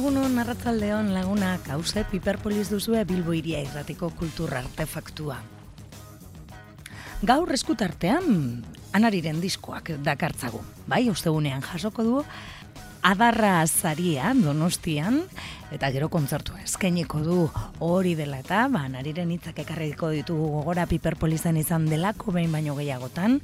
egunon narratzaldeon laguna kause piperpolis duzue Bilbo iria irratiko kultur artefaktua. Gaur eskutartean anariren diskoak dakartzagu. Bai, ustegunean jasoko du, adarra zaria donostian, eta gero kontzertua eskainiko du hori dela eta, ba, nariren hitzak ekarriko ditugu gogora piperpolizan izan delako behin baino gehiagotan,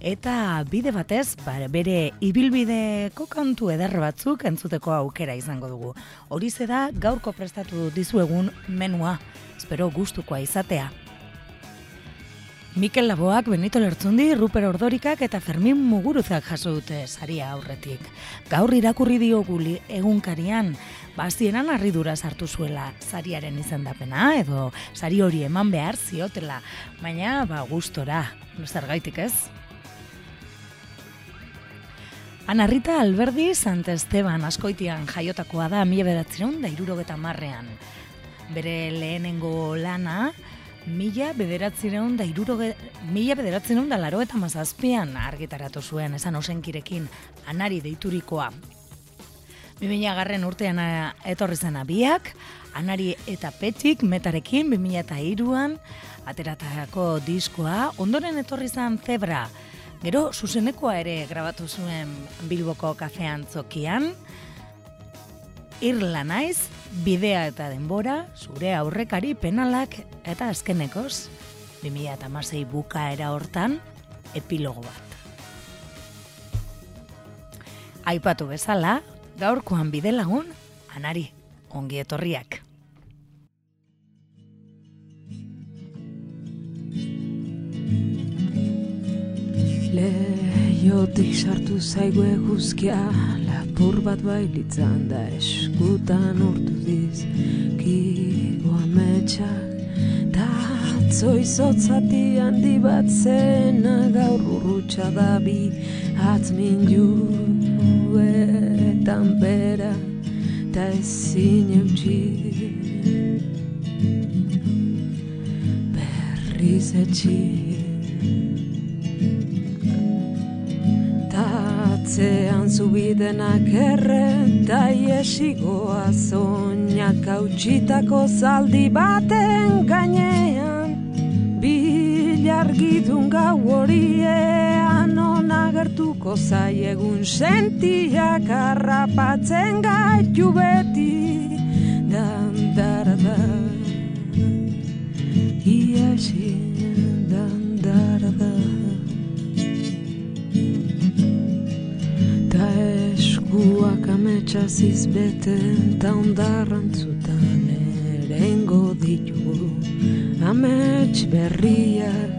eta bide batez, ba, bere ibilbideko kantu eder batzuk entzuteko aukera izango dugu. Hori da gaurko prestatu dizuegun menua, espero gustukoa izatea. Mikel Laboak, Benito Lertzundi, Ruper Ordorikak eta Fermin Muguruzak jaso dute saria aurretik. Gaur irakurri dioguli egunkarian, bazienan harridura sartu zuela sariaren izendapena edo sari hori eman behar ziotela, baina ba gustora, zer gaitik ez? Ana Rita Alberdi Sant Esteban askoitian jaiotakoa da mila bederatzeron da irurogeta marrean. Bere lehenengo lana, mila bederatzireun da iruroge, mila bederatzireun da laro eta mazazpian argitaratu zuen, esan osenkirekin, anari deiturikoa. Bimila garren urtean eh, etorri zen abiak, anari eta petik metarekin, bimila eta iruan, ateratako diskoa, ondoren etorri zen zebra, gero zuzenekoa ere grabatu zuen Bilboko kafean zokian, Irla naiz, bidea eta denbora, zure aurrekari penalak eta azkenekoz, 2006 buka era hortan, epilogo bat. Aipatu bezala, gaurkoan bide lagun, anari, ongi etorriak. Leiotik sartu zaigu eguzkia Lapur bat bailitzan da eskutan urtu diz Kigo ametsak Da atzoi zotzati handi bat zena Gaur urrutxa da bi Atzmin juetan bera Ta ezin eutxi. Berriz etxi Atzean zubidenak erre Ta iesigoa zoinak hautsitako zaldi baten gainean. Bilargidun gau horiean onagertuko zaiegun sentiak harrapatzen gaitu beti. Dan dara da Iesi Ta eskuak ametxaz izbeten Ta ondarrantzutan erengo ditugu. Amets berriak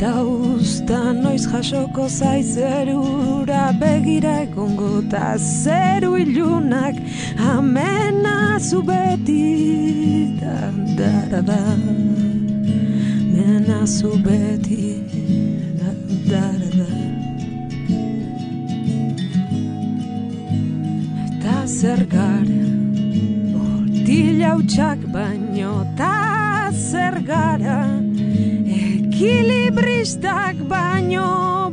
Ta usta noiz jasoko zaizerura Begira egongo ta zeru ilunak Amena zu beti Da dara da Mena zu beti Da da zer gara Hortila utxak baino Ta zer gara Ekilibristak baino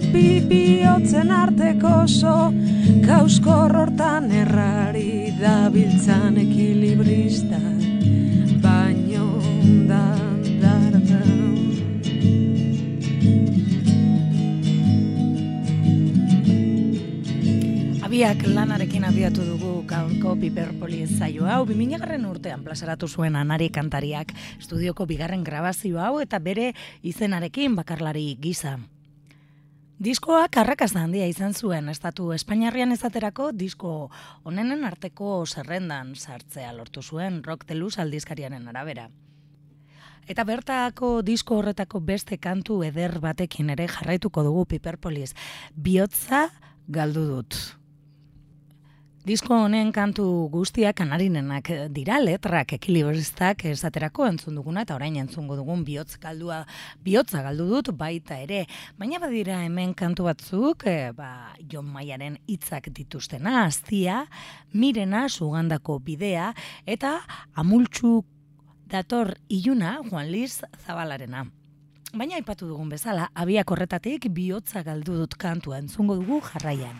Bibiotzen arteko oso Kauskor hortan errari Dabiltzan ekilibristak Abiak lanarekin abiatu dugu gaurko Piperpoli zaio hau, 2000 urtean plazaratu zuen anari kantariak estudioko bigarren grabazio hau eta bere izenarekin bakarlari gisa. Diskoak arrakasta handia izan zuen estatu Espainiarrian ezaterako disko onenen arteko zerrendan sartzea lortu zuen Rock de Luz aldizkariaren arabera. Eta bertako disko horretako beste kantu eder batekin ere jarraituko dugu Piperpolis. Biotza galdu dut. Disko honen kantu guztiak kanarinenak dira letrak ekilibristak esaterako entzun duguna eta orain entzungo dugun bihotz galdua bihotza galdu dut baita ere baina badira hemen kantu batzuk e, ba, Jon Maiaren hitzak dituztena aztia mirena sugandako bidea eta amultzu dator iluna Juan Liz Zabalarena Baina aipatu dugun bezala, abiak horretatik bihotza galdu dut kantua entzungo dugu jarraian.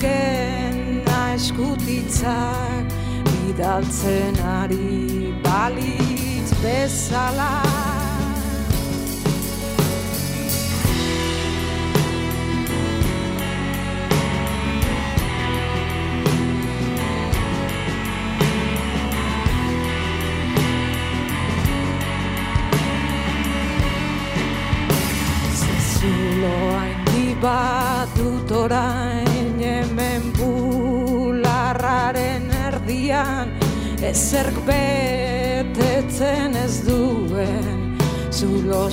Udazken eskutitzak bidaltzen ari balitz bezala. Zezulo hain bat dut orain ezerk betetzen ez duen zulo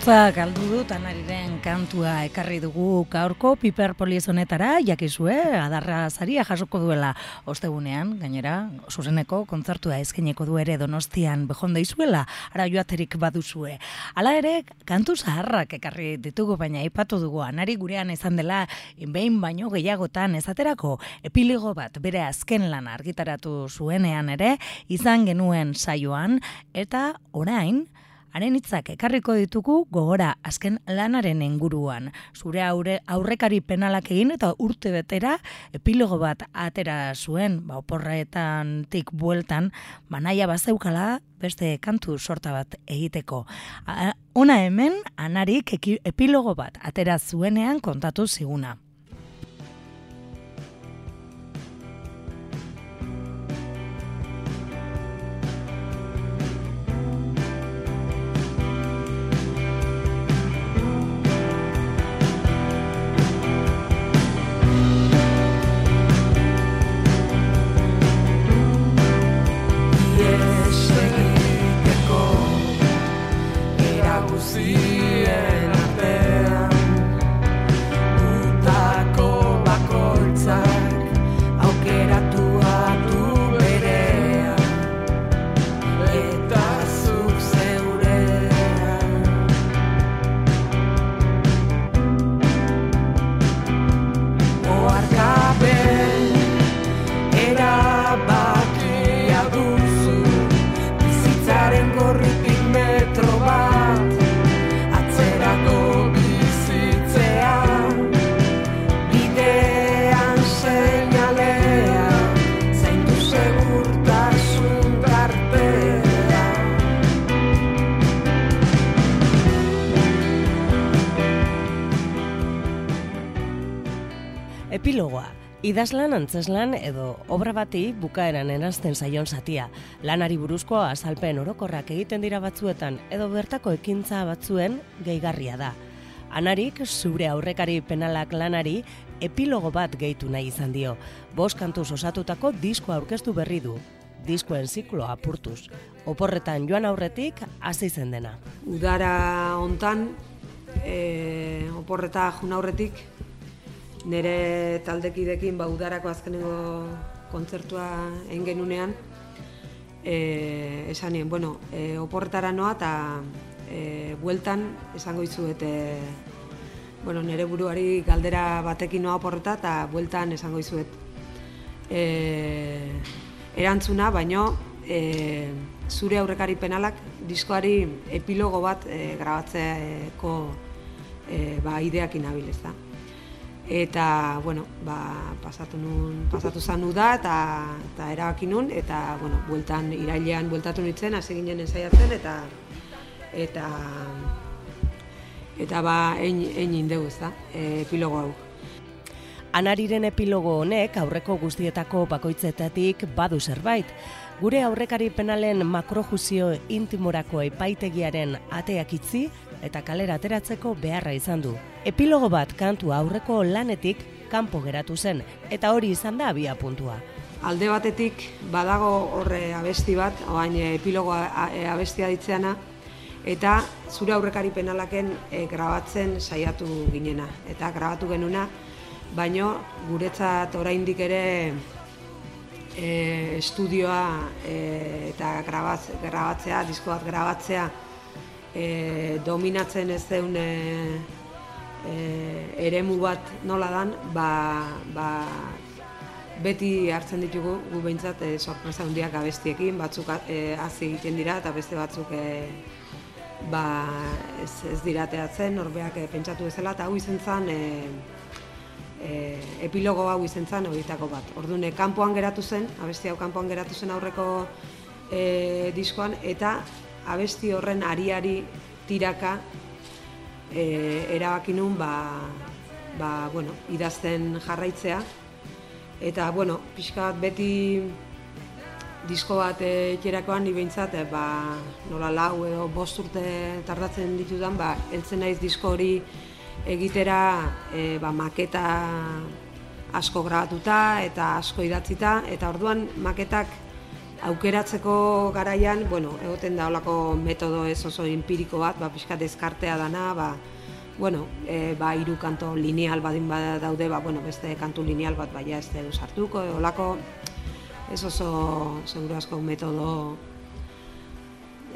Biotza galdu dut anariren kantua ekarri dugu gaurko piper honetara, jakizue, adarra zaria jasoko duela ostegunean, gainera, zuzeneko kontzertua eskaineko du ere donostian behonda izuela, ara joaterik baduzue. Hala ere, kantu zaharrak ekarri ditugu, baina aipatu dugu anari gurean izan dela, behin baino gehiagotan ezaterako, epiligo bat bere azken lan argitaratu zuenean ere, izan genuen saioan, eta orain, Haren hitzak ekarriko ditugu gogora azken lanaren inguruan. Zure aurre, aurrekari penalak egin eta urte betera epilogo bat atera zuen, ba, oporretan tik bueltan, banaia bazeukala beste kantu sorta bat egiteko. A, ona hemen, anarik epilogo bat atera zuenean kontatu ziguna. Epilogoa, idazlan antzeslan edo obra bati bukaeran erazten zaion zatia. Lanari buruzko azalpen orokorrak egiten dira batzuetan edo bertako ekintza batzuen gehigarria da. Anarik, zure aurrekari penalak lanari, epilogo bat gehitu nahi izan dio. Bost kantuz osatutako disko aurkeztu berri du. Diskoen ziklo apurtuz. Oporretan joan aurretik, hasi zen dena. Udara hontan, e, oporreta jun aurretik, nire taldekidekin ba, udarako azkenengo kontzertua egin genunean, e, esanien, bueno, e, oporretara noa eta e, bueltan esango izuet e, bueno, nire buruari galdera batekin noa oporreta eta bueltan esango izuet e, erantzuna, baino e, zure aurrekari penalak diskoari epilogo bat e, grabatzeko e, ba, ideak inabil da. Eta, bueno, ba, pasatu nun, pasatu zan da eta, eta erabaki nun, eta, bueno, bueltan, irailean bueltatu nintzen, hasi ginen ensaiatzen, eta, eta, eta ba, egin indegu, ez da, epilogo hau. Anariren epilogo honek aurreko guztietako bakoitzetatik badu zerbait. Gure aurrekari penalen makrojuzio intimorako epaitegiaren ateak itzi eta kalera ateratzeko beharra izan du. Epilogo bat kantu aurreko lanetik kanpo geratu zen eta hori izan da abia puntua. Alde batetik badago horre abesti bat, oain epilogo e, abestia ditzeana, eta zure aurrekari penalaken e, grabatzen saiatu ginena. Eta grabatu genuna, baino guretzat oraindik ere e, estudioa e, eta grabatzea, disko bat grabatzea e, dominatzen ez zeun e, e, eremu bat nola dan, ba, ba, beti hartzen ditugu gu behintzat e, sorpresa hundiak abestiekin, batzuk e, hazi egiten dira eta beste batzuk e, ba, ez, ez dirateatzen, norbeak e, pentsatu bezala, eta hau izen zen, e, e, epilogo hau izen zen horietako bat. Orduan, kanpoan geratu zen, abesti hau kanpoan geratu zen aurreko e, diskoan, eta abesti horren ariari tiraka e, erabaki nun ba, ba, bueno, idazten jarraitzea. Eta, bueno, pixka bat beti disko bat etxerakoan ni behintzat, e, ba, nola lau edo bost urte tardatzen ditudan, ba, eltzen naiz disko hori egitera e, ba, maketa asko grabatuta eta asko idatzita, eta orduan maketak aukeratzeko garaian, bueno, egoten da olako metodo ez oso empiriko bat, ba, pixka deskartea dana, ba, bueno, e, ba, iru kanto lineal badin bada daude, ba, bueno, beste kantu lineal bat baina ez dugu sartuko, e, olako ez oso seguru asko metodo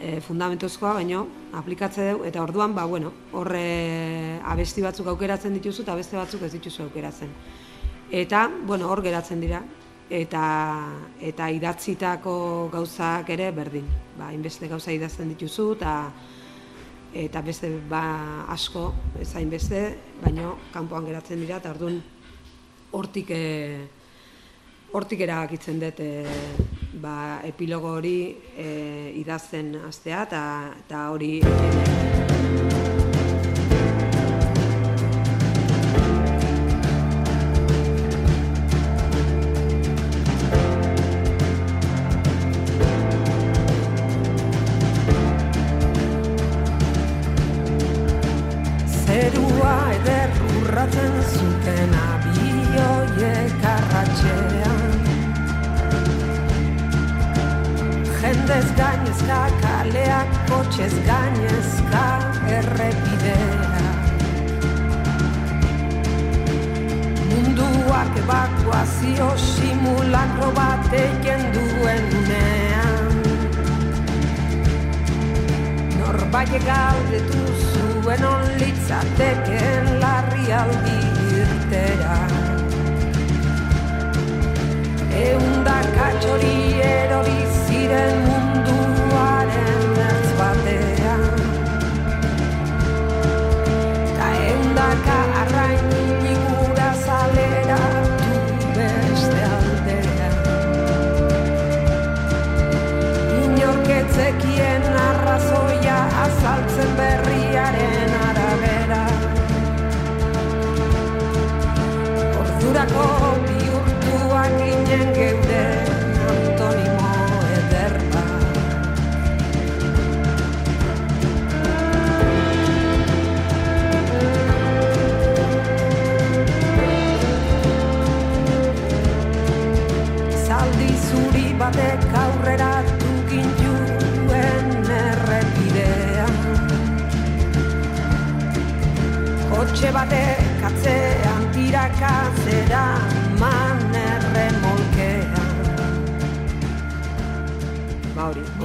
e, fundamentuzkoa, baino aplikatze dugu, eta orduan, ba, bueno, horre abesti batzuk aukeratzen dituzu eta beste batzuk ez dituzu aukeratzen. Eta, bueno, hor geratzen dira, eta eta idatzitako gauzak ere berdin. Ba, inbeste gauza idazten dituzu eta eta beste ba asko ezain beste, baino kanpoan geratzen dira eta ordun hortik e, hortik erabakitzen dut e, ba, epilogo hori e, idazten hastea eta hori Jendez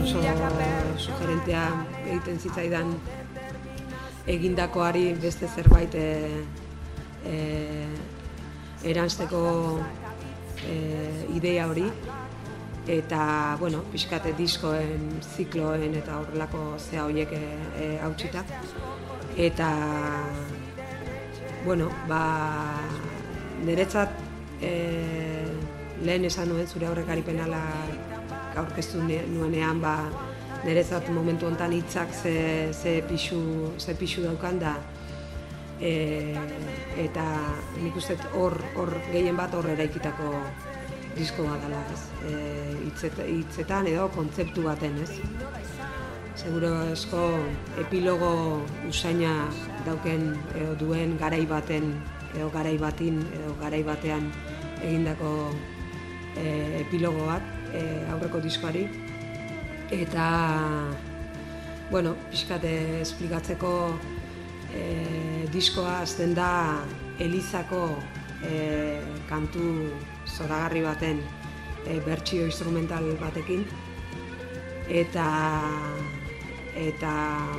oso sugerentea egiten zitzaidan egindakoari beste zerbait e, e, eranzteko e, idea hori. Eta bueno, pixkate diskoen, zikloen eta horrelako zea horiek e, hautsita. Eta bueno, ba niretzat e, lehen esan nuen zure aurrekari penala aurkeztu nuenean ba nerezat momentu hontan hitzak ze, ze, pixu, ze pixu daukan da e, eta nik uste hor, hor gehien bat hor eraikitako disko bat dela, ez? E, hitzetan edo kontzeptu baten, ez? Seguro esko epilogo usaina dauken edo duen garai baten edo garai batin edo garai batean egindako e, epilogo bat e, aurreko diskoari. Eta bueno, pixkate esplikatzeko e, diskoa azten da Elizako e, kantu zoragarri baten e, bertsio instrumental batekin. Eta eta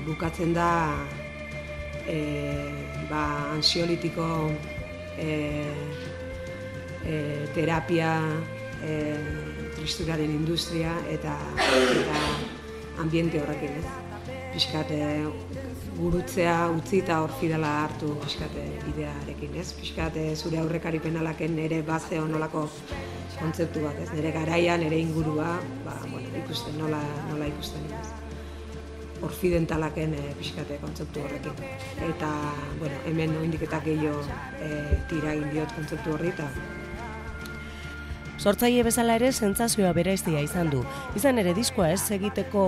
bukatzen da e, ba, ansiolitiko e, e, terapia e, tristuraren industria eta eta ambiente horrekin, ez? Piskate gurutzea utzi eta hor fidela hartu piskate idearekin, ez? Piskate zure aurrekari penalaken ere baze onolako kontzeptu bat, ez? Nere garaian, nere ingurua, ba, bueno, ikusten nola, nola ikusten, ez? orfidentalaken e, pixkate kontzeptu horrekin. Eta, bueno, hemen oindik eta gehiago e, tira egin diot kontzeptu horri, eta Sortzaile bezala ere sentsazioa bereiztia izan du. Izan ere diskoa ez egiteko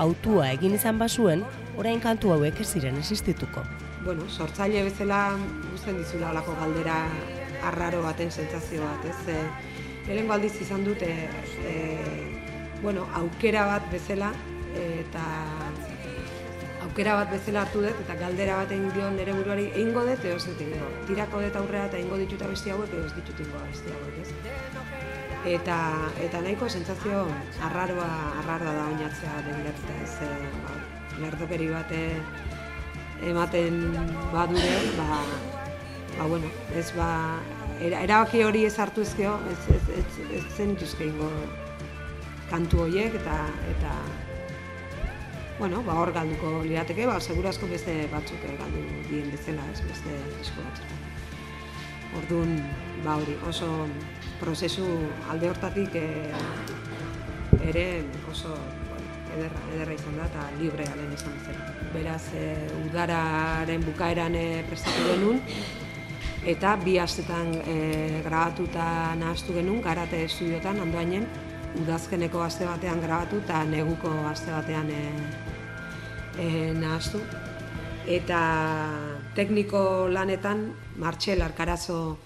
autua egin izan basuen, orain kantu hauek ez ziren existituko. Bueno, sortzaile bezala guztien dizula olako galdera arraro baten sentsazio bat, ez? E, Lehenko aldiz izan dute, e, bueno, aukera bat bezala, eta aukera bat bezala hartu dut, eta galdera bat egin dion nire buruari egingo dut, edo dut Tirako dut aurrera eta egingo dituta besti hauek, edo ez ditut ingo besti hauek, ez? Eta eta nahiko sentsazio arraroa arraroa da oinatzea begiratuta ez e, ba, lerdokeri bate ematen badure ba ba bueno ez ba erabaki hori ez hartu ezkeo ez ez ez, ez zen ingo kantu horiek eta eta bueno ba hor galduko lirateke ba segurazko beste batzuk galdu dien bezala ez beste esko batzuk. Orduan, ba hori, oso prozesu alde hortatik e, ere oso ederra, ederra izan da eta libre alen izan zen. Beraz, e, udararen bukaeran e, prestatu genuen, eta bi astetan e, grabatu eta nahaztu genuen, garate estudiotan, handoainen, udazkeneko aste batean grabatu eta neguko aste batean e, e, nahaztu. Eta tekniko lanetan, Martxel Arkarazo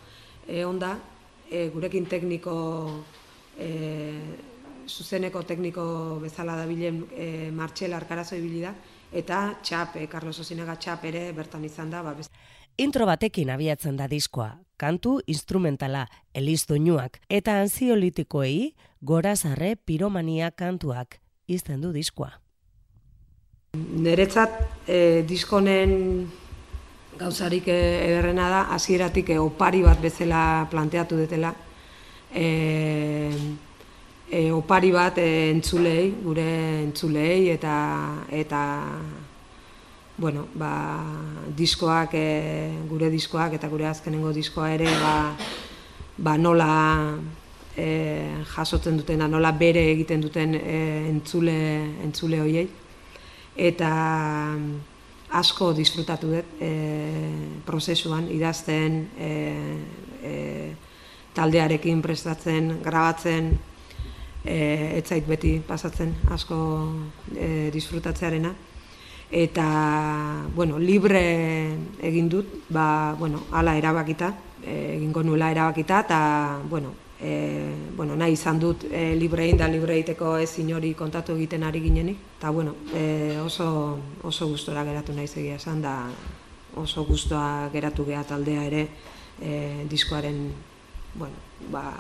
e, onda, e, gurekin tekniko e, zuzeneko tekniko bezala da bilen e, Martxel Arkarazo ibili da eta txap, e, Carlos Osinaga txap ere bertan izan da. Ba, Intro batekin abiatzen da diskoa, kantu instrumentala, eliz doinuak, eta anziolitikoei gorazarre piromania kantuak izten du diskoa. Neretzat e, diskonen gauzarik eh, ederrena da, hasieratik e, opari bat bezala planteatu dutela. E, e, opari bat entzulei, gure entzulei, eta, eta bueno, ba, diskoak, e, gure diskoak eta gure azkenengo diskoa ere, ba, ba nola e, jasotzen dutena, nola bere egiten duten e, entzule, entzule hoiei. Eta, asko disfrutatu dut e, prozesuan idazten e, e, taldearekin prestatzen, grabatzen e, etzait beti pasatzen asko e, disfrutatzearena. Eta bueno, libre egin dut ba, bueno, ala erabakita e, egingo nuela erabakita eta bueno, e, bueno, nahi izan dut e, librein da libreiteko ez inori kontatu egiten ari ginenik. Eta bueno, e, oso, oso gustora geratu nahi egia esan da oso gustoa geratu geha taldea ere e, diskoaren bueno, ba,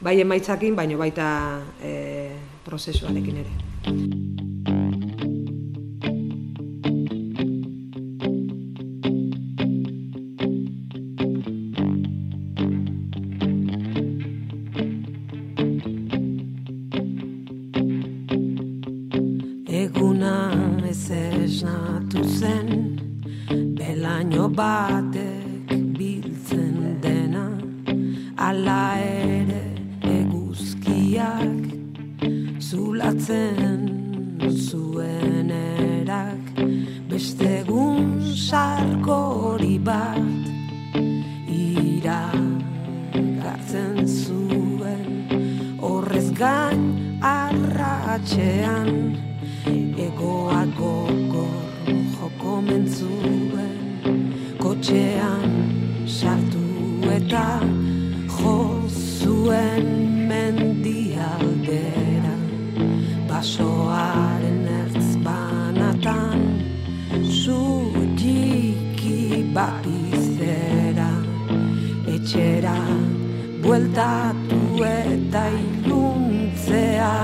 bai emaitzakin, baino baita e, prozesuarekin ere. Ez esnatu zen Belaino batek biltzen dena. Ala ere eguzkiak Zulatzen zuen erak. Beste egun sarkori bat Ira gartzen zuen. Horrez gain arratxean Egoak mentzuen Kotxean sartu eta jo zuen mendialdera Basoaren ertz banatan Zutiki bapizera Etxera bueltatu eta iluntzea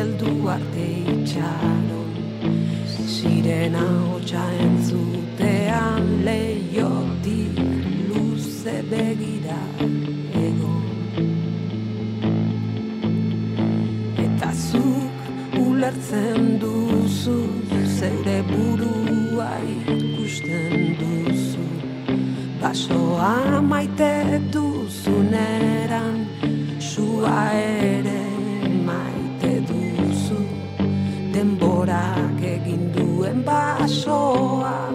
Eldu arte itxaron. Sirena hotxa entzutean Leiotik luze begira egon Eta zuk ulertzen duzu Zeure burua ikusten duzu. Basoa maite duzuneran Sua ere maite duzu. Denborak egin duen basoa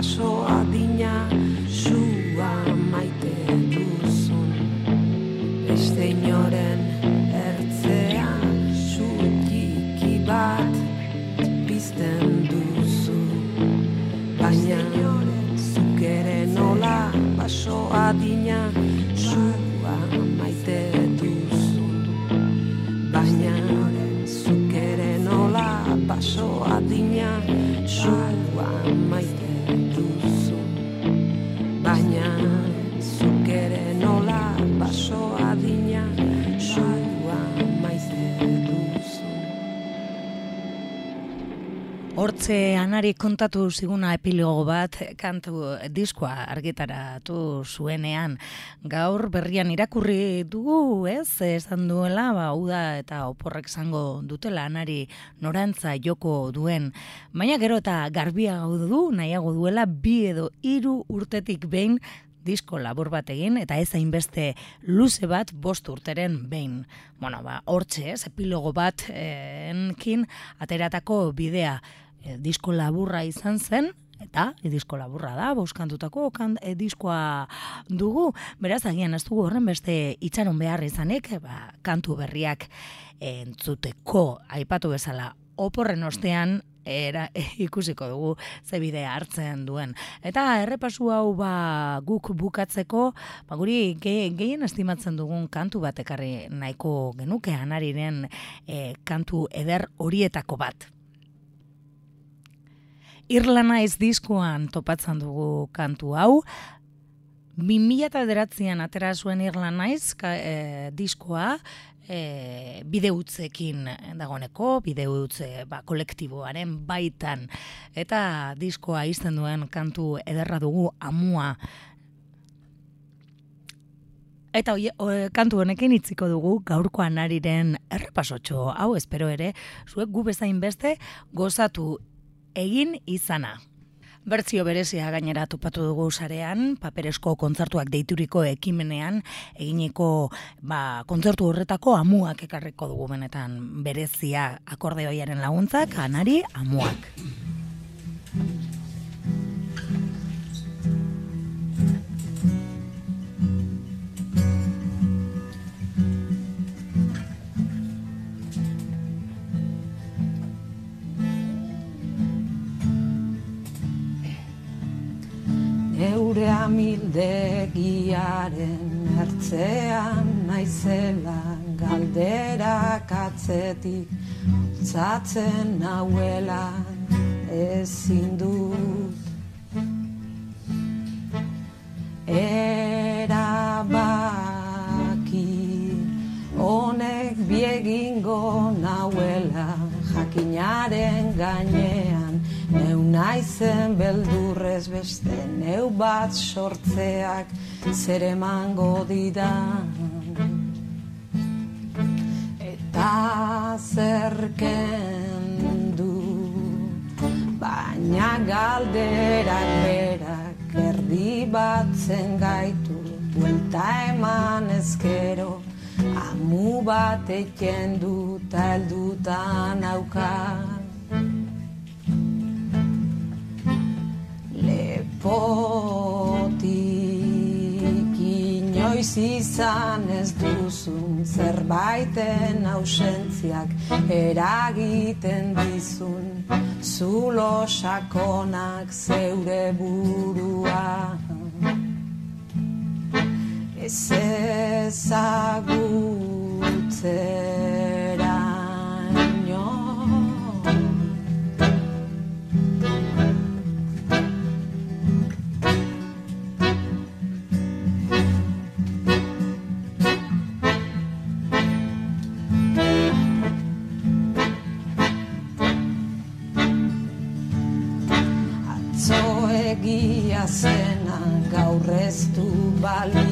baso adina Zua maite duzun. Beste inoren ertzean Zutiki bat pizten duzu. Baina zuk ere nola baso adina Hortze anari kontatu ziguna epilogo bat kantu diskoa argitaratu zuenean. Gaur berrian irakurri dugu, ez? Esan duela, ba, uda eta oporrek zango dutela anari norantza joko duen. Baina gero eta garbiago du, nahiago duela, bi edo hiru urtetik behin disko labur bat egin eta ez hainbeste luze bat bost urteren behin. Bueno, ba, hortxe, ez, epilogo bat eh, enkin ateratako bidea e, disko laburra izan zen, eta e, disko laburra da, bauskantutako kan, e, diskoa dugu, beraz agian ez dugu horren beste itxaron behar izanik, ba, kantu berriak entzuteko aipatu bezala oporren ostean era, ikusiko dugu ze bidea hartzen duen. Eta errepasu hau ba guk bukatzeko, ba guri ge, gehien estimatzen dugun kantu bat ekarri nahiko genuke anariren e, kantu eder horietako bat. Irlana ez diskoan topatzen dugu kantu hau, 2009an atera zuen Irlanaiz ka, e, diskoa, e, bideutzekin dagoneko, bideutze ba, kolektiboaren baitan. Eta diskoa izten duen kantu ederra dugu amua. Eta oie, o, kantu honekin itziko dugu gaurko anariren errepasotxo hau espero ere, zuek gu bezain beste gozatu egin izana. Bertzio berezia gainera topatu dugu sarean, paperesko kontzertuak deituriko ekimenean, eginiko ba, kontzertu horretako amuak ekarriko dugu benetan berezia akordeoiaren laguntzak, anari amuak. Zure amildegiaren ertzean naizela galderak atzetik Zatzen nauela ezin dut. Erabaki honek biegingo nauela jakinaren gainean Neu naizen beldurrez beste neu bat sortzeak zer emango didan. Eta zerken du Baina galderak berak erdi batzen gaitu Buelta eman ezkero Amu bat eken dut heldutan aukan inoiz izan ez duzun Zerbaiten ausentziak eragiten dizun. Zulo sakonak zeure burua. Ez ezagutzera du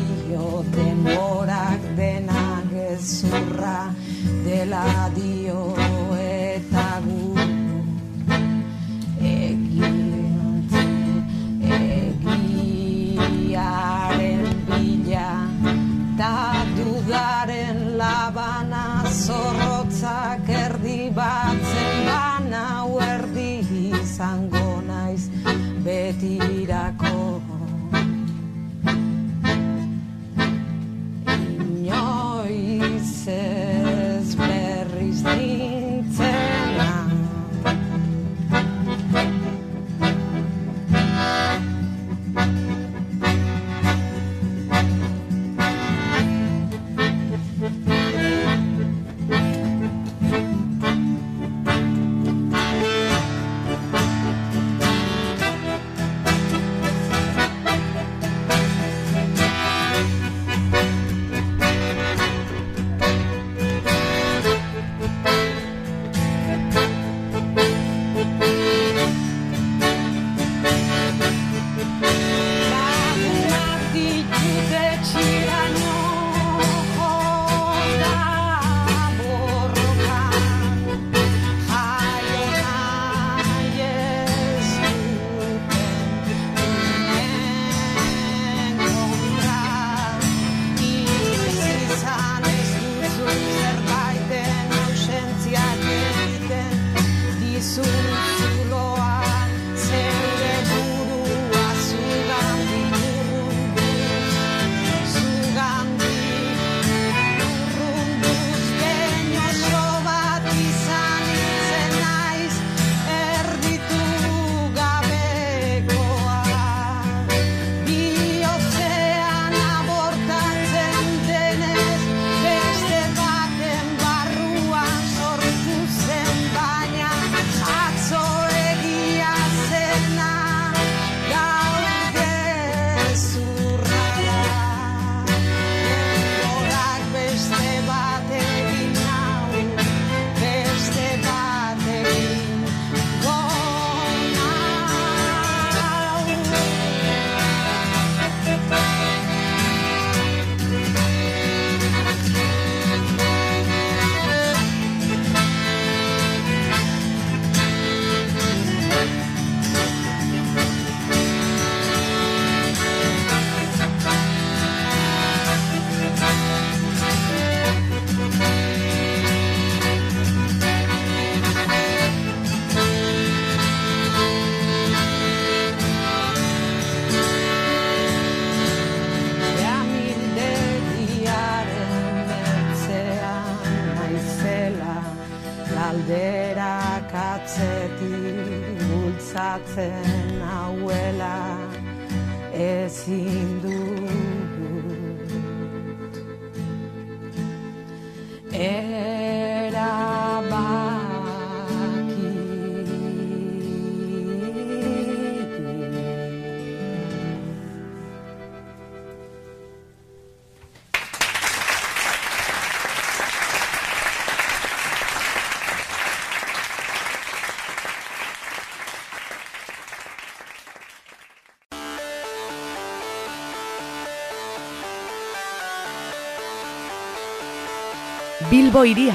Bilbo iria.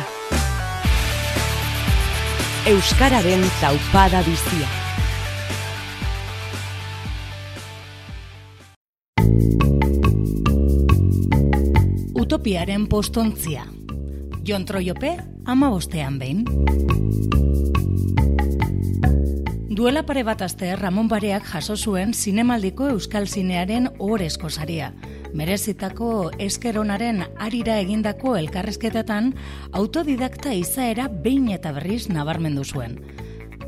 Euskararen taupada bizia. Utopiaren postontzia. Jon Troiope, ama bostean behin. Duela pare bat aste Ramon Bareak jaso zuen zinemaldiko euskal zinearen ohorezko saria. Merezitako eskeronaren arira egindako elkarrezketetan autodidakta izaera behin eta berriz nabarmendu zuen.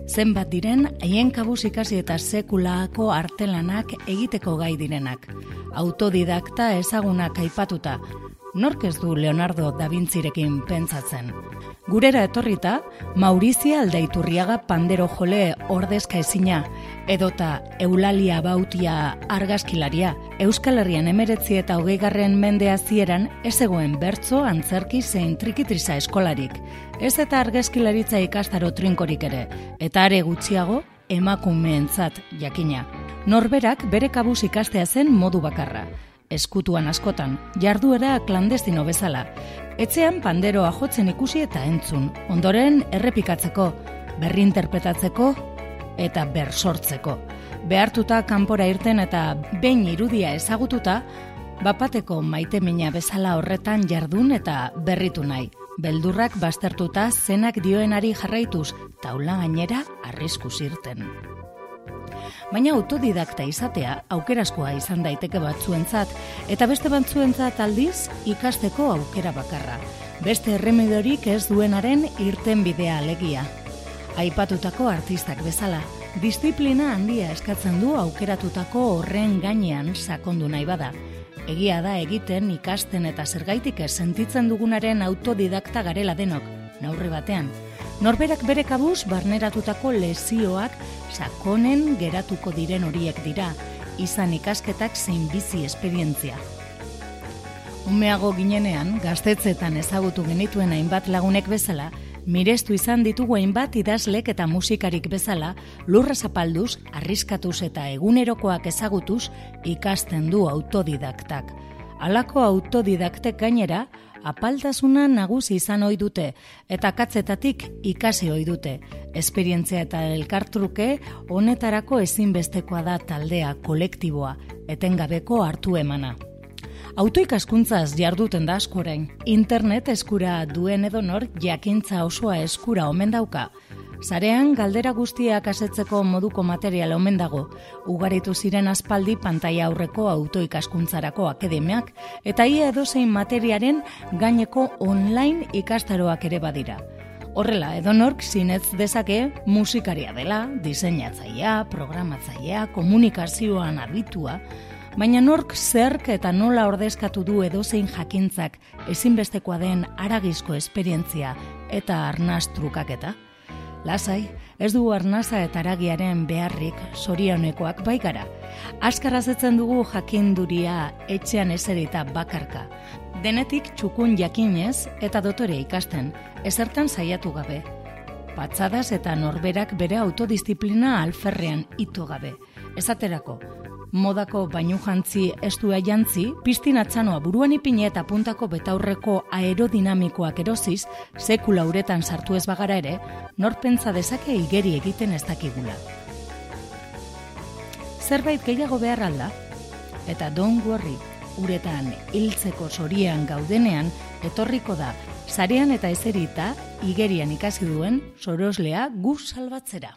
Zenbat diren haien kabuz ikasi eta sekulako artelanak egiteko gai direnak. Autodidakta ezagunak aipatuta, nork ez du Leonardo da Vincirekin pentsatzen. Gurera etorrita, Maurizia Aldaiturriaga pandero jole ordezka ezina, edota Eulalia Bautia argazkilaria, Euskal Herrian emeretzi eta hogeigarren mendea zieran ez egoen bertzo antzerki zein trikitriza eskolarik. Ez eta argazkilaritza ikastaro trinkorik ere, eta are gutxiago emakumeentzat jakina. Norberak bere kabuz ikastea zen modu bakarra. Eskutuan askotan, jarduera klandestino bezala. Etxean panderoa jotzen ikusi eta entzun, ondoren errepikatzeko, berrinterpretatzeko eta bersortzeko. Behartuta kanpora irten eta behin irudia ezagututa, bapateko maite mina bezala horretan jardun eta berritu nahi. Beldurrak baztertuta zenak dioenari jarraituz, taula gainera arriskuz irten. Baina autodidakta izatea aukeraskoa izan daiteke batzuentzat eta beste batzuentzat aldiz ikasteko aukera bakarra. Beste erremedorik ez duenaren irten bidea alegia. Aipatutako artistak bezala, disiplina handia eskatzen du aukeratutako horren gainean sakondu nahi bada. Egia da egiten ikasten eta zergaitik ez sentitzen dugunaren autodidakta garela denok, naurri batean. Norberak bere kabuz barneratutako lesioak sakonen geratuko diren horiek dira, izan ikasketak zein bizi esperientzia. Umeago ginenean, gaztetzetan ezagutu genituen hainbat lagunek bezala, mirestu izan ditugu hainbat idazlek eta musikarik bezala, lurra zapalduz, arriskatuz eta egunerokoak ezagutuz ikasten du autodidaktak. Halako autodidaktek gainera, apaltasuna nagusi izan ohi dute eta katzetatik ikasi ohi dute. Esperientzia eta elkartruke honetarako ezinbestekoa da taldea kolektiboa, etengabeko hartu emana. Autoikaskuntzaz jarduten da asko orain. Internet eskura duen edonor jakintza osoa eskura omen dauka. Zarean galdera guztiak asetzeko moduko material omen dago. Ugaritu ziren aspaldi pantaila aurreko autoikaskuntzarako akademiak eta ia edozein materiaren gaineko online ikastaroak ere badira. Horrela, edonork zinez dezake musikaria dela, diseinatzailea, programatzailea, komunikazioan abitua, baina nork zerk eta nola ordezkatu du edozein jakintzak ezinbestekoa den aragizko esperientzia eta arnaz trukaketa? Lasai, ez du arnaza eta aragiaren beharrik sorionekoak bai gara. Azkar azetzen dugu jakinduria etxean eserita bakarka. Denetik txukun jakinez eta dotore ikasten, ezertan saiatu gabe. Patzadas eta norberak bere autodisziplina alferrean itu gabe. Esaterako, modako bainu jantzi estua jantzi, piztin atzanoa buruan ipine eta puntako betaurreko aerodinamikoak erosiz, sekula uretan sartu ez bagara ere, norpentza dezake igeri egiten ez dakigula. Zerbait gehiago behar alda, eta don't worry, uretan hiltzeko sorian gaudenean, etorriko da, sarean eta ezerita, igerian ikasi duen, soroslea gu salbatzera.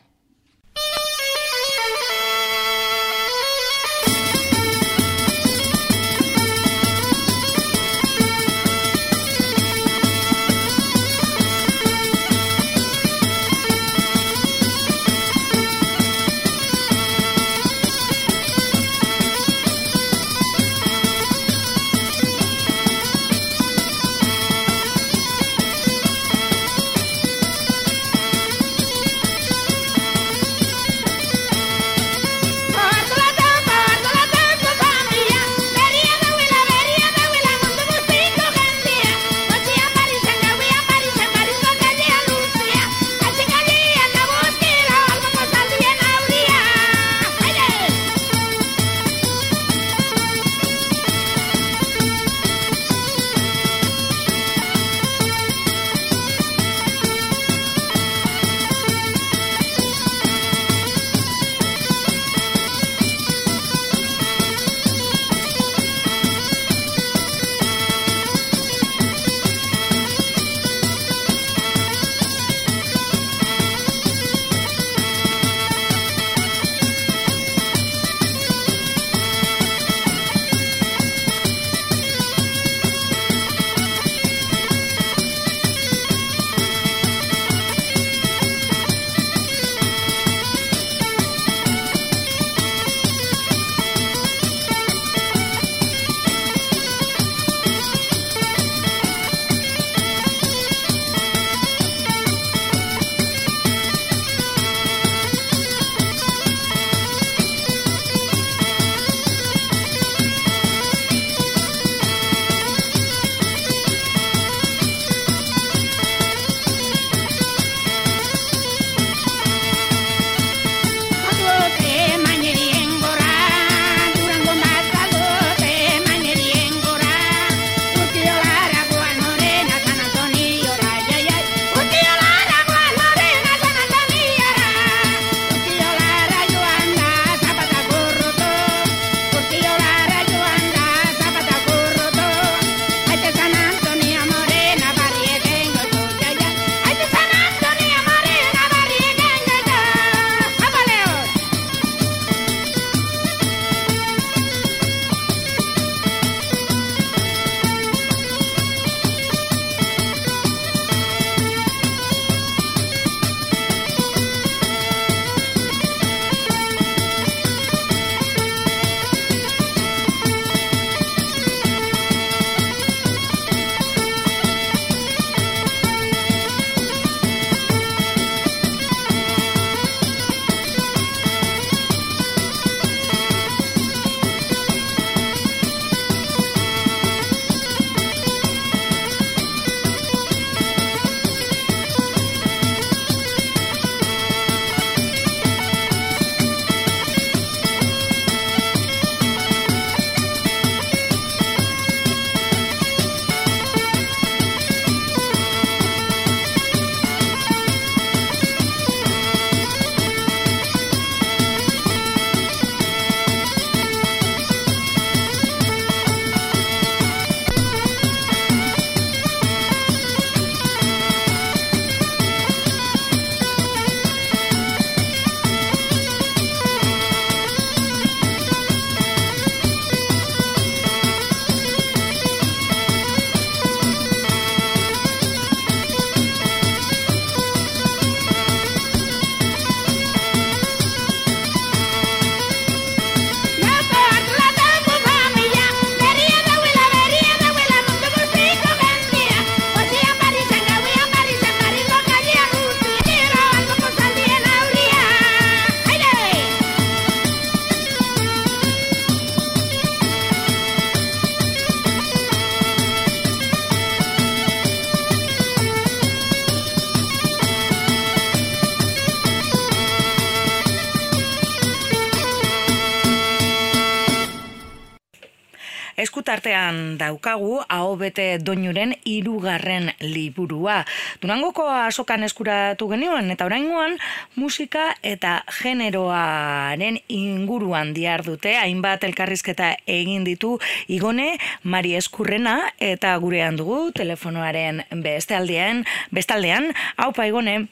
Tartean daukagu hau bete doinuren irugarren liburua. Durangoko asokan eskuratu genioen eta oraingoan musika eta generoaren inguruan diar dute hainbat elkarrizketa egin ditu igone Mari Eskurrena eta gurean dugu telefonoaren bestaldean bestaldean haupa igone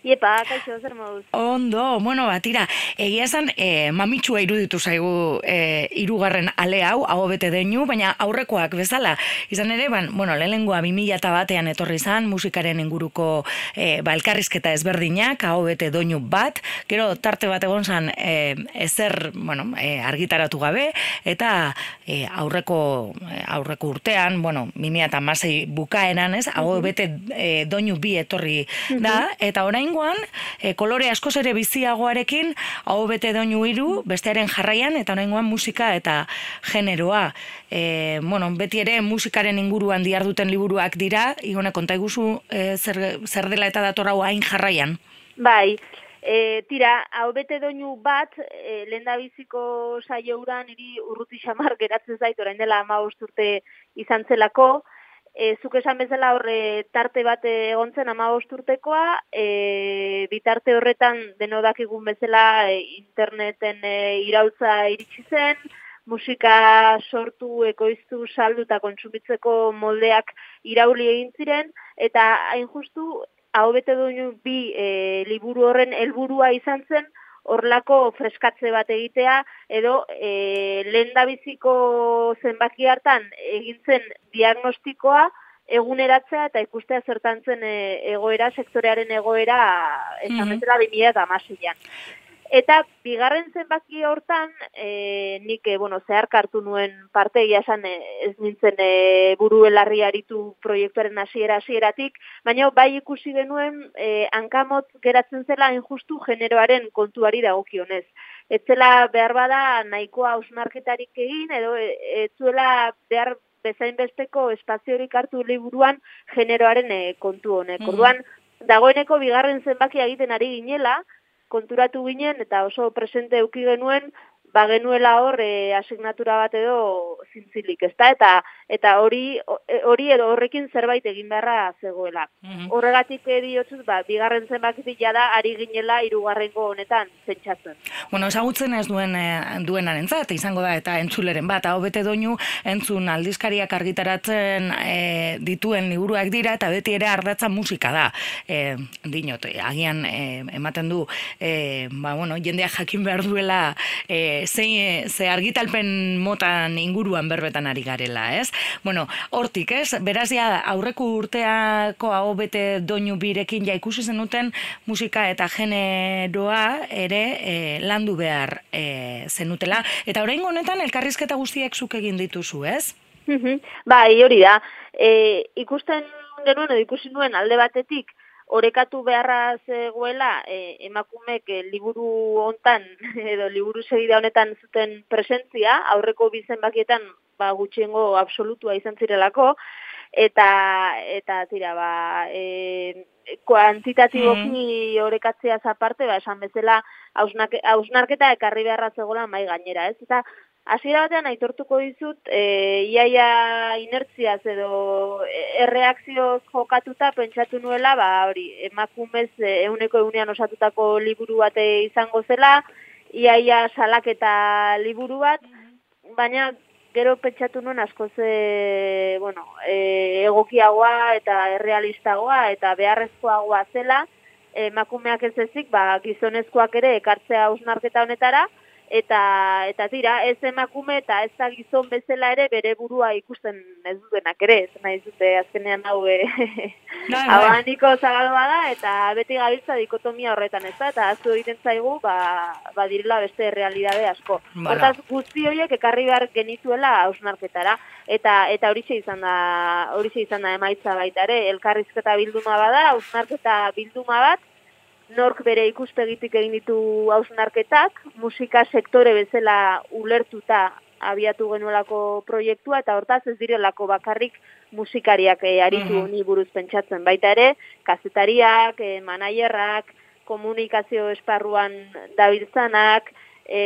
Iepa, kaixo, zer moduz? Ondo, bueno, batira, egia esan, e, mamitxua iruditu zaigu e, irugarren ale hau, hau bete deinu, baina aurrekoak bezala. Izan ere, ban, bueno, lehenengoa 2000 eta batean etorri izan, musikaren inguruko e, ba, elkarrizketa ezberdinak, hau bete doinu bat, gero tarte bat egon zan, e, ezer, bueno, e, argitaratu gabe, eta e, aurreko, aurreko urtean, bueno, 2000 eta masei bukaeran, ez, hau bete e, doinu bi etorri da, eta orain oraingoan, e, kolore askoz ere biziagoarekin, hau bete doinu hiru bestearen jarraian, eta oraingoan musika eta generoa. E, bueno, beti ere musikaren inguruan diar duten liburuak dira, igone konta iguzu e, zer, zer dela eta datorau hain jarraian? Bai, E, tira, hau bete doinu bat, e, lehen biziko saio uran, iri urruti xamar geratzen zait, orain dela ama urte izan zelako, e, zuk esan bezala horre tarte bat egontzen ama urtekoa, e, bitarte horretan denodak egun bezala e, interneten e, irautza iritsi zen, musika sortu, ekoiztu, saldu eta kontsumitzeko moldeak irauli egin ziren, eta hain justu, hau bete duen bi e, liburu horren helburua izan zen, horlako freskatze bat egitea, edo e, lehen dabiziko zenbaki hartan egintzen diagnostikoa, eguneratzea eta ikustea zertantzen e, egoera, sektorearen egoera, esan mm -hmm. eta masilean. Eta bigarren zenbaki hortan, e, nik e, bueno, zeharkartu nuen parte esan e, ez nintzen e, buru elarri aritu proiektuaren hasiera hasieratik, baina bai ikusi genuen e, hankamot geratzen zela injustu generoaren kontuari dagokionez. Ez zela behar bada nahikoa ausnarketarik egin, edo e, ez zuela behar bezain besteko espaziorik hartu liburuan generoaren e, kontu honek. Mm Orduan, dagoeneko bigarren zenbaki egiten ari ginela, konturatu ginen eta oso presente eduki genuen ba genuela hor e, asignatura bat edo zintzilik, ezta? Eta eta hori hori edo horrekin zerbait egin beharra zegoela. Mhm. Horregatik diotsut, ba bigarren zenbaki da ari ginela hirugarrengo honetan pentsatzen. Bueno, ezagutzen ez duen e, duenarentzat izango da eta entzuleren bat hau bete doinu entzun aldizkariak argitaratzen e, dituen liburuak dira eta beti ere ardatza musika da. E, dinot, agian e, ematen du e, ba, bueno, jendea jakin behar duela e, ze, ze argitalpen motan inguruan berbetan ari garela, ez? Bueno, hortik, ez? Beraz, ja, aurreko urteako hau bete doinu birekin ja ikusi zenuten musika eta generoa ere e, landu behar e, zenutela. Eta orain honetan elkarrizketa guztiak zuk egin dituzu, ez? bai, hori da. E, ikusten genuen, ikusi nuen alde batetik, orekatu beharra zegoela e, emakumek e, liburu hontan edo liburu segida honetan zuten presentzia aurreko bizen bakietan ba gutxiengo absolutua izan zirelako eta eta tira ba e, kuantitatiboki mm. orekatzea aparte ba esan bezala hausnarketa ekarri beharra zegoela mai gainera ez eta Hasiera batean aitortuko dizut, e, iaia inertziaz edo e, erreakzioz jokatuta pentsatu nuela, ba, hori, emakumez e, euneko eunean osatutako liburu bate izango zela, iaia salaketa liburu bat, baina gero pentsatu nuen asko ze, bueno, e, egokiagoa eta errealistagoa eta beharrezkoagoa zela, emakumeak ez ezik, ba, gizonezkoak ere ekartzea ausnarketa honetara, eta eta tira ez emakume eta ez da gizon bezala ere bere burua ikusten ez dutenak ere. Ez nahi dute azkenean hau e, abaniko zabalua da eta beti gabiltza dikotomia horretan ez da eta azu egiten zaigu ba, ba direla beste realidade asko. Hortaz guzti horiek ekarri behar genituela hausnarketara. Eta eta horixe izan da horixe izan da emaitza baita ere. Elkarrizketa bilduma bada hausnarketa bilduma bat nork bere ikuspegitik egin ditu hausnarketak, musika sektore bezala ulertuta abiatu genuelako proiektua, eta hortaz ez direlako bakarrik musikariak e, aritu mm buruz pentsatzen. Baita ere, kazetariak, e, manaierrak, komunikazio esparruan dabiltzanak, e,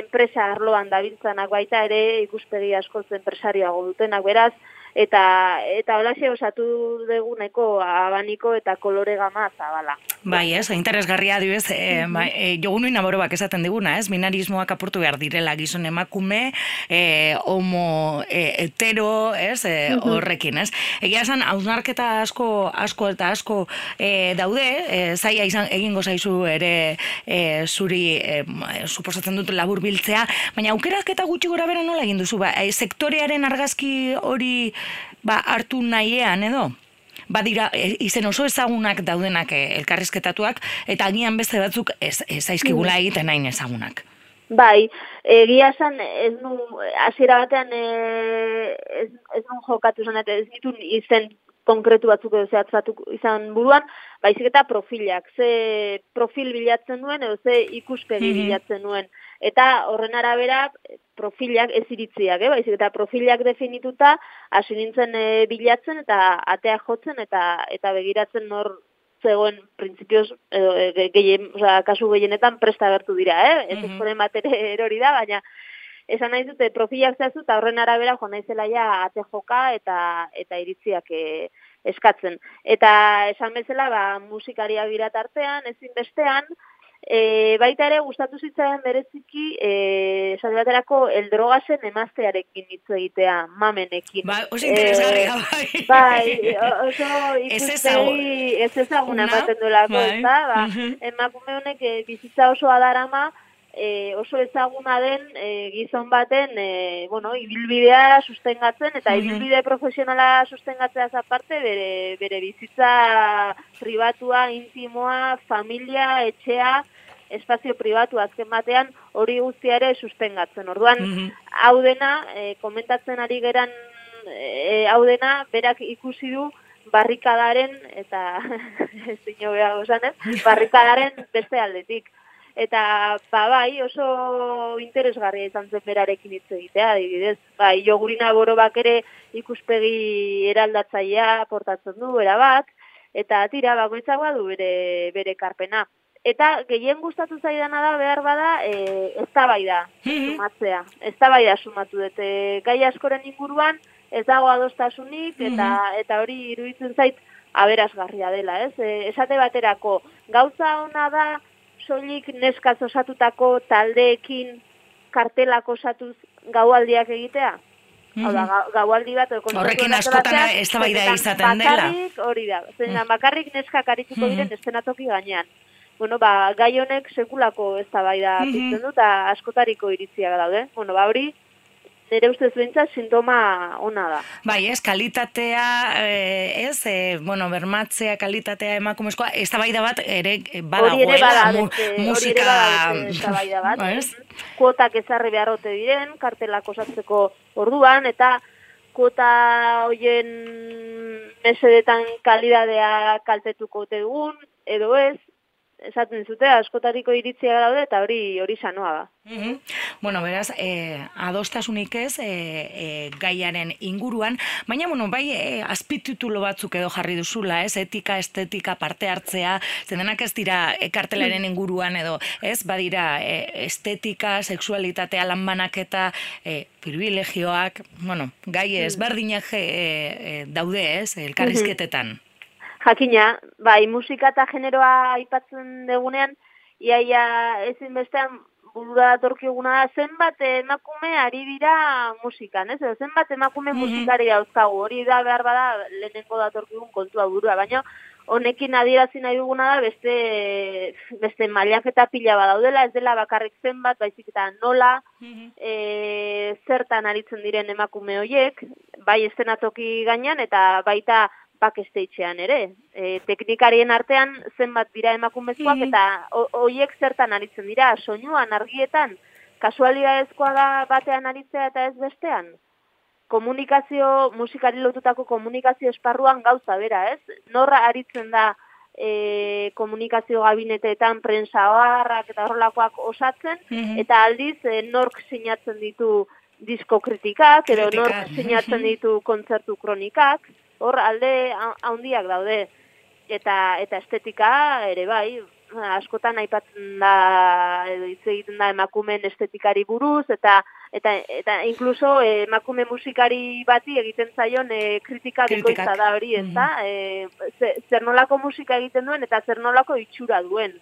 enpresa arloan dabiltzanak baita ere ikuspegi askoz enpresariago dutenak beraz, eta eta holaxe osatu deguneko abaniko eta kolore gama zabala. Bai, ez, interesgarria adibez, e, ba, e, jogun bak esaten diguna, ez, minarismoak apurtu behar direla gizon emakume, e, homo e, hetero, ez, e, horrekin, ez. Egia esan, hausnarketa asko, asko eta asko e, daude, e, zaila izan egingo zaizu ere e, zuri, e, suposatzen dut labur biltzea, baina aukerak eta gutxi gora bera nola egin duzu, ba, e, sektorearen argazki hori ba, hartu nahiean edo? Badira, e, izen oso ezagunak daudenak e, elkarrizketatuak, eta agian beste batzuk ez, ez aizkigula mm. egiten nahi ezagunak. Bai, egia esan ez nu, hasiera batean e, ez, ez nu jokatu zen, ez ditu izen konkretu batzuk edo zehatzatu izan buruan, baizik eta profilak, ze profil bilatzen duen edo ze ikuspegi mm bilatzen duen. Eta horren arabera profilak ez iritziak, eh? baizik eta profilak definituta hasi nintzen e, bilatzen eta atea jotzen eta eta begiratzen nor zegoen printzipioz edo e, gehien, kasu gehienetan presta bertu dira, eh? Ez mm -hmm. bat erori da, baina esan nahi dute profilak zehazu eta horren arabera jo naizela ja ate joka eta eta iritziak e, eskatzen. Eta esan bezala ba, musikaria birat artean, ezin bestean, E, baita ere gustatu zitzaidan bereziki eh baterako el drogasen emaztearekin hitz egitea mamenekin. Ba, oso interesgarria e, bai. Bai, oso ikusi ez ezaguna ematen duelako, bai. ba, emakume honek eh, bizitza oso adarama, e, oso ezaguna den e, gizon baten e, bueno, ibilbidea sustengatzen eta ibilbide profesionala sustengatzea aparte bere, bere bizitza pribatua, intimoa, familia, etxea, espazio pribatu azken batean hori guztia ere sustengatzen. Orduan, hau dena, e, komentatzen ari geran e, hau dena, berak ikusi du barrikadaren, eta ez dino beha barrikadaren beste aldetik eta ba, bai oso interesgarria izan zen berarekin hitz egitea adibidez. Bai jogurina borobak ere ikuspegi eraldatzailea portatzen du era bat eta tira bakoitzak badu bere bere karpena eta gehien gustatu zaidana da behar bada eh eztabaida sumatzea. Eztabaida sumatu dut. E, gai askoren inguruan ez dago adostasunik eta eta hori iruditzen zait aberasgarria dela ez? E, esate baterako gauza ona da soilik neskaz osatutako taldeekin kartelak osatuz gaualdiak egitea? Mm -hmm. gaualdi bat... Horrekin askotan ez da da izaten dela. Hori da, zen mm. bakarrik neskak arituko diren mm estenatoki gainean. Bueno, ba, gai honek sekulako ez da bai da mm -hmm. du, eta askotariko iritzia daude. Bueno, ba, hori, nire ustez bintza sintoma ona da. Bai, ez, kalitatea, eh, ez, eh, bueno, bermatzea, kalitatea emakumezkoa, ez da bai da bat, ere, badagoela, mu, musika... Hori ere bada, bat. Ba, Kuotak ezarri beharrote diren, kartelak osatzeko orduan, eta kuota hoien mesedetan kalidadea kaltetuko dugun, edo ez, esaten zute askotariko iritzia daude eta hori hori sanoa da. Mm Bueno, beraz, eh, adostasunik ez eh, eh, gaiaren inguruan, baina bueno, bai eh, azpititulo batzuk edo jarri duzula, ez etika, estetika, parte hartzea, zendenak ez dira ekartelaren inguruan edo, ez badira eh, estetika, sexualitatea, lanbanaketa, eh, privilegioak, bueno, gai mm. berdinak eh, eh, daude ez, elkarrizketetan. Jakina, bai, musika eta generoa aipatzen degunean, iaia ezin bestean burura datorkiguna da, zenbat emakume ari dira musikan, ez? Zenbat emakume mm -hmm. musikari dauzkagu, hori da behar bada lehenengo datorkigun kontua burua, baina honekin adierazi nahi duguna da beste, beste mailak eta pila badaudela, ez dela bakarrik zenbat, baizik eta nola, mm zertan aritzen diren emakume horiek, bai estenatoki gainean, eta baita bakesteitzean ere. E, teknikarien artean zenbat dira emakumezkoak mm eta hoiek zertan aritzen dira, soinuan, argietan, kasualidadezkoa da batean aritzea eta ez bestean. Komunikazio, musikari lotutako komunikazio esparruan gauza bera, ez? Norra aritzen da e, komunikazio gabineteetan prensa harrak eta horrelakoak osatzen, mhm. eta aldiz e, nork sinatzen ditu diskokritikak, edo nork sinatzen ditu kontzertu kronikak, hor alde handiak daude eta eta estetika ere bai askotan aipatzen da edo hitz egiten da emakumeen estetikari buruz eta eta eta incluso eh, emakume musikari bati egiten zaion e, kritika bikoitza da hori, ezta? E, zer nolako musika egiten duen eta zer nolako itxura duen.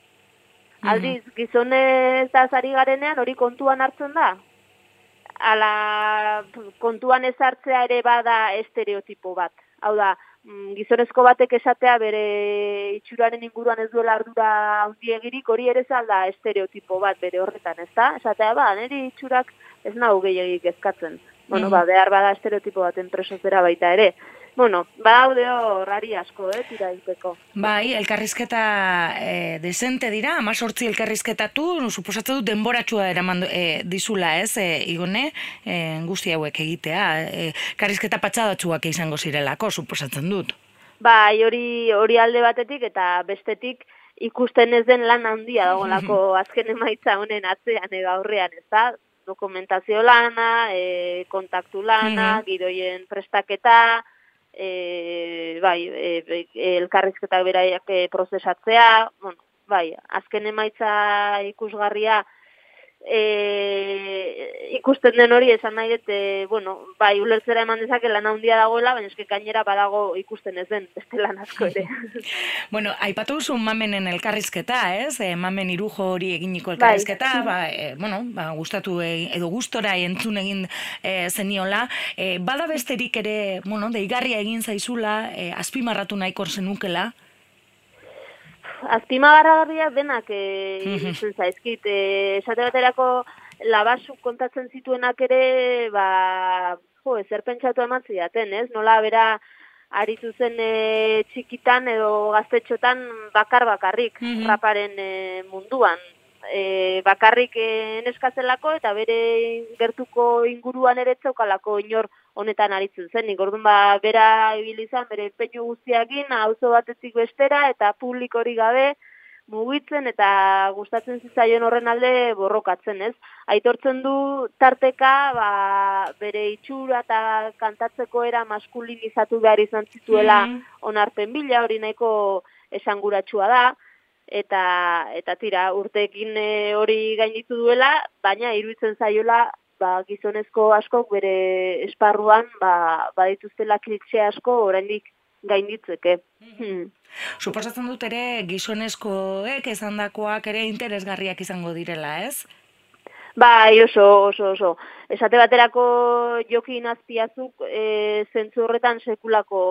Aldiz, gizonez azari garenean hori kontuan hartzen da? Ala kontuan ezartzea ere bada estereotipo bat. Hau da, Mm, gizonezko batek esatea bere itxuraren inguruan ez duela ardura handiegirik hori ere zalda estereotipo bat bere horretan, ez da? Esatea, ba, niri itxurak ez nahu gehiagik ezkatzen. Bueno, mm. ba, behar bada estereotipo baten presozera baita ere bueno, ba haude horrari asko, eh, tira izteko. Bai, elkarrizketa e, desente dira, ama sortzi elkarrizketatu, suposatzen dut denboratxua eraman e, dizula, ez, e, igone, e, guzti hauek egitea, e, elkarrizketa patxadatxuak izango zirelako, suposatzen dut. Bai, hori, hori alde batetik eta bestetik ikusten ez den lan handia dagoelako azken emaitza honen atzean edo aurrean, ez da? dokumentazio lana, e, kontaktu lana, gidoien prestaketa, e, bai, e, elkarrizketak beraiak e, prozesatzea, bueno, bai, azken emaitza ikusgarria e, ikusten den hori esan nahi dut, e, bueno, bai, ulertzera eman dezake lan handia dagoela, baina eske gainera badago ikusten ez den, beste lan asko ere. bueno, aipatu duzu mamenen elkarrizketa, ez? E, mamen irujo hori eginiko bai. elkarrizketa, bai. ba, e, bueno, ba, gustatu e, edo gustora entzun egin e, zeniola, e, bada besterik ere, bueno, deigarria egin zaizula, e, azpimarratu nahiko zenukela, azpimagarragarria denak e, zaizkit. E, esate baterako labasu kontatzen zituenak ere, ba, jo, ezer pentsatu eman zidaten, ez? Nola bera aritu zen e, txikitan edo gaztetxotan bakar bakarrik raparen e, munduan. E, bakarrik e, neskazelako eta bere gertuko inguruan ere txaukalako inor honetan aritzen zen. Nik orduan ba, bera ibilizan, bere peinu guztiakin, auzo batetik bestera eta publikori gabe mugitzen eta gustatzen zitzaion horren alde borrokatzen, ez? Aitortzen du tarteka, ba, bere itxura eta kantatzeko era maskulinizatu behar izan zituela mm onarpen bila, hori nahiko esanguratsua da eta eta tira urteekin eh, hori gainditu duela, baina iruditzen zaiola ba, gizonezko askok bere esparruan ba, badituztela klitxe asko oraindik gainditzeke. Hmm. Suposatzen dut ere gizonezkoek esandakoak ere interesgarriak izango direla, ez? Bai, oso, oso, oso. Esate baterako jokin azpiazuk e, zentzu horretan sekulako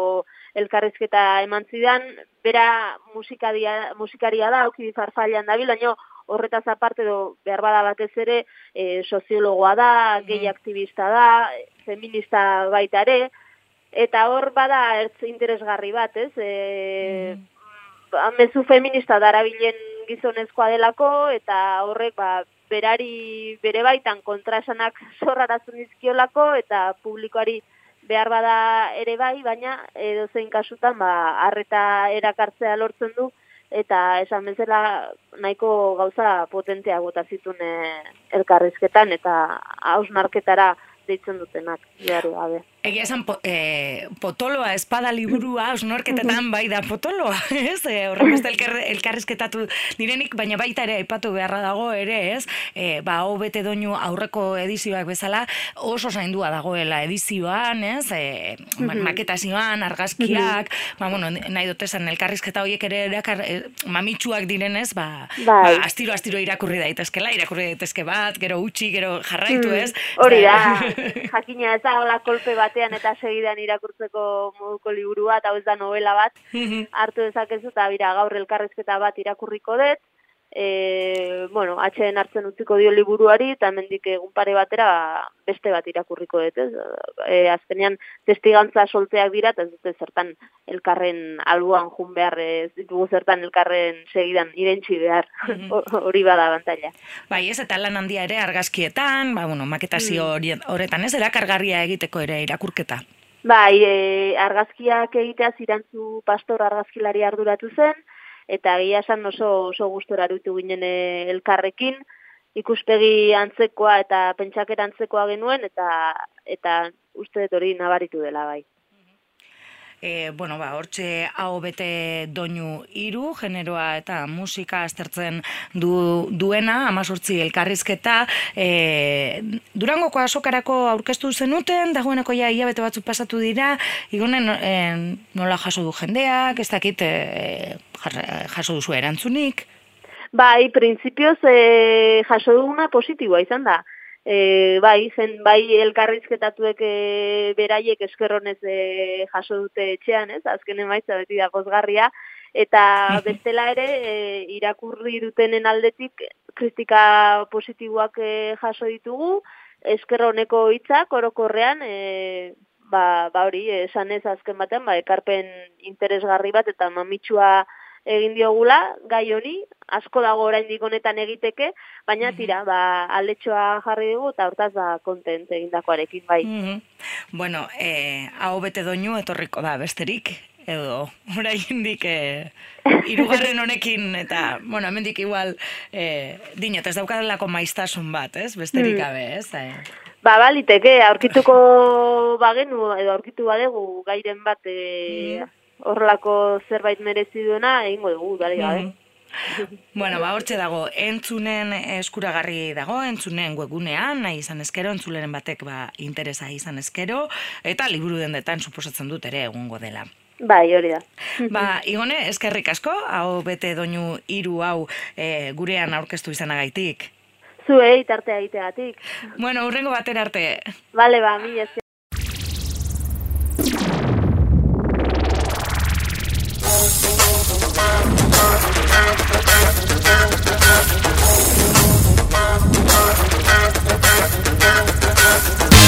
elkarrizketa eman zidan, bera musikaria, musikaria da, auki farfalian dabil, baina horretaz aparte do behar bada batez ere e, soziologoa da, mm. gehi aktivista da, feminista baita ere, eta hor bada ertz interesgarri bat, ez? E, mm. mezu feminista darabilen gizonezkoa delako, eta horrek ba, berari bere baitan kontrasanak zorrarazun izkiolako, eta publikoari behar bada ere bai, baina edo zein kasutan ba, arreta erakartzea lortzen du, eta esan bezala nahiko gauza potentea bota zituen eh, elkarrizketan eta hausnarketara deitzen dutenak, jari gabe. Egia esan, po, e, potoloa, espada liburua, osnorketetan bai da potoloa, ez? E, Horren beste elkarrizketatu direnik, baina baita ere, ipatu beharra dago ere, ez? E, ba, hau bete doinu aurreko edizioak bezala, oso zaindua dagoela edizioan, ez? E, maketazioan, argazkiak, ba, bueno, nahi dut esan, elkarrizketa horiek ere erakar, e, mamitsuak direnez, ba, ba, bai. astiro, astiro irakurri daitezkela, irakurri daitezke bat, gero utxi, gero jarraitu, ez? Hori da, jakina ez da, hola kolpe bat batean eta segidan irakurtzeko moduko liburua eta ez da novela bat. Hartu dezakezu eta bira gaur elkarrezketa bat irakurriko dut e, bueno, atxeen hartzen utziko dio liburuari, eta mendik egun pare batera beste bat irakurriko dut, ez? E, azkenean testigantza solteak dira, eta ez dute zertan elkarren albuan jun behar, ez ditugu zertan elkarren segidan irentxi behar, mhm. hori bada bantalla. Bai, ez, eta lan handia ere argazkietan, ba, bueno, maketazio mm. horretan, ez, erakargarria egiteko ere irakurketa. Bai, e, argazkiak egitea zirantzu pastor argazkilari arduratu zen, eta egia esan oso oso gustora arutu ginen eh, elkarrekin ikuspegi antzekoa eta pentsakera antzekoa genuen eta eta uste dut hori nabaritu dela bai. E, bueno, ba, hortxe hau bete doinu iru, generoa eta musika aztertzen du, duena, amazortzi elkarrizketa, e, Durangoko asokarako aurkeztu zenuten, dagoeneko ja hilabete batzuk pasatu dira, igonen e, nola jaso du jendeak, ez dakit e, jaso duzu erantzunik? Bai, printzipioz e, jaso duguna positiboa izan da. E, bai, zen, bai elkarrizketatuek e, beraiek eskerronez e, jaso dute etxean, ez? Azken emaitza beti da pozgarria. Eta bestela ere, e, irakurri dutenen aldetik kritika positiboak e, jaso ditugu, eskerroneko hitzak orokorrean, e, ba, ba hori, esan ez azken batean, ba, ekarpen interesgarri bat eta mamitsua egin diogula gai hori, asko dago oraindik honetan egiteke, baina tira, ba aldetxoa jarri dugu eta hortaz da kontent egindakoarekin bai. Mm Bueno, eh hau bete doinu etorriko da besterik edo oraindik eh hirugarren honekin eta bueno, hemendik igual eh dinot ez daukadalako maiztasun bat, ez? Besterik mm. gabe, ez? Eh. Ba, baliteke, aurkituko bagenu, edo aurkitu badegu gairen bat e, horrelako zerbait merezi duena egingo dugu bai gabe. Mm Bueno, ba, hortxe dago, entzunen eskuragarri dago, entzunen webunean, nahi izan eskero, entzuleren batek ba, interesa izan eskero, eta liburu dendetan suposatzen dut ere egungo dela. Bai, hori da. Ba, igone, eskerrik asko, hau bete doinu hiru hau e, gurean aurkeztu izanagaitik. Zuei, tartea egiteagatik. Bueno, urrengo batera arte. Bale, ba, mi Thank you.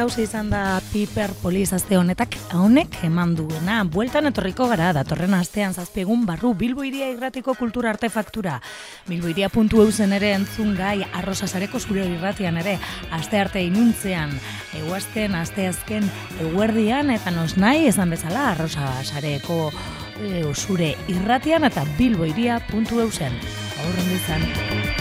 Hausia izan da Piper Poliz azte honetak, honek eman duena. Bueltan etorriko gara, datorren astean zazpiegun barru Bilbo Iria irratiko kultura artefaktura. Bilbo Iria puntu eusen ere entzun gai, arrosa zure irratian ere, aste arte inuntzean, eguazten, aste azken, eguerdian, eta nos nahi, esan bezala, arrosa zareko e, zure irratian, eta Bilbo Iria puntu eusen. Aurren dizan.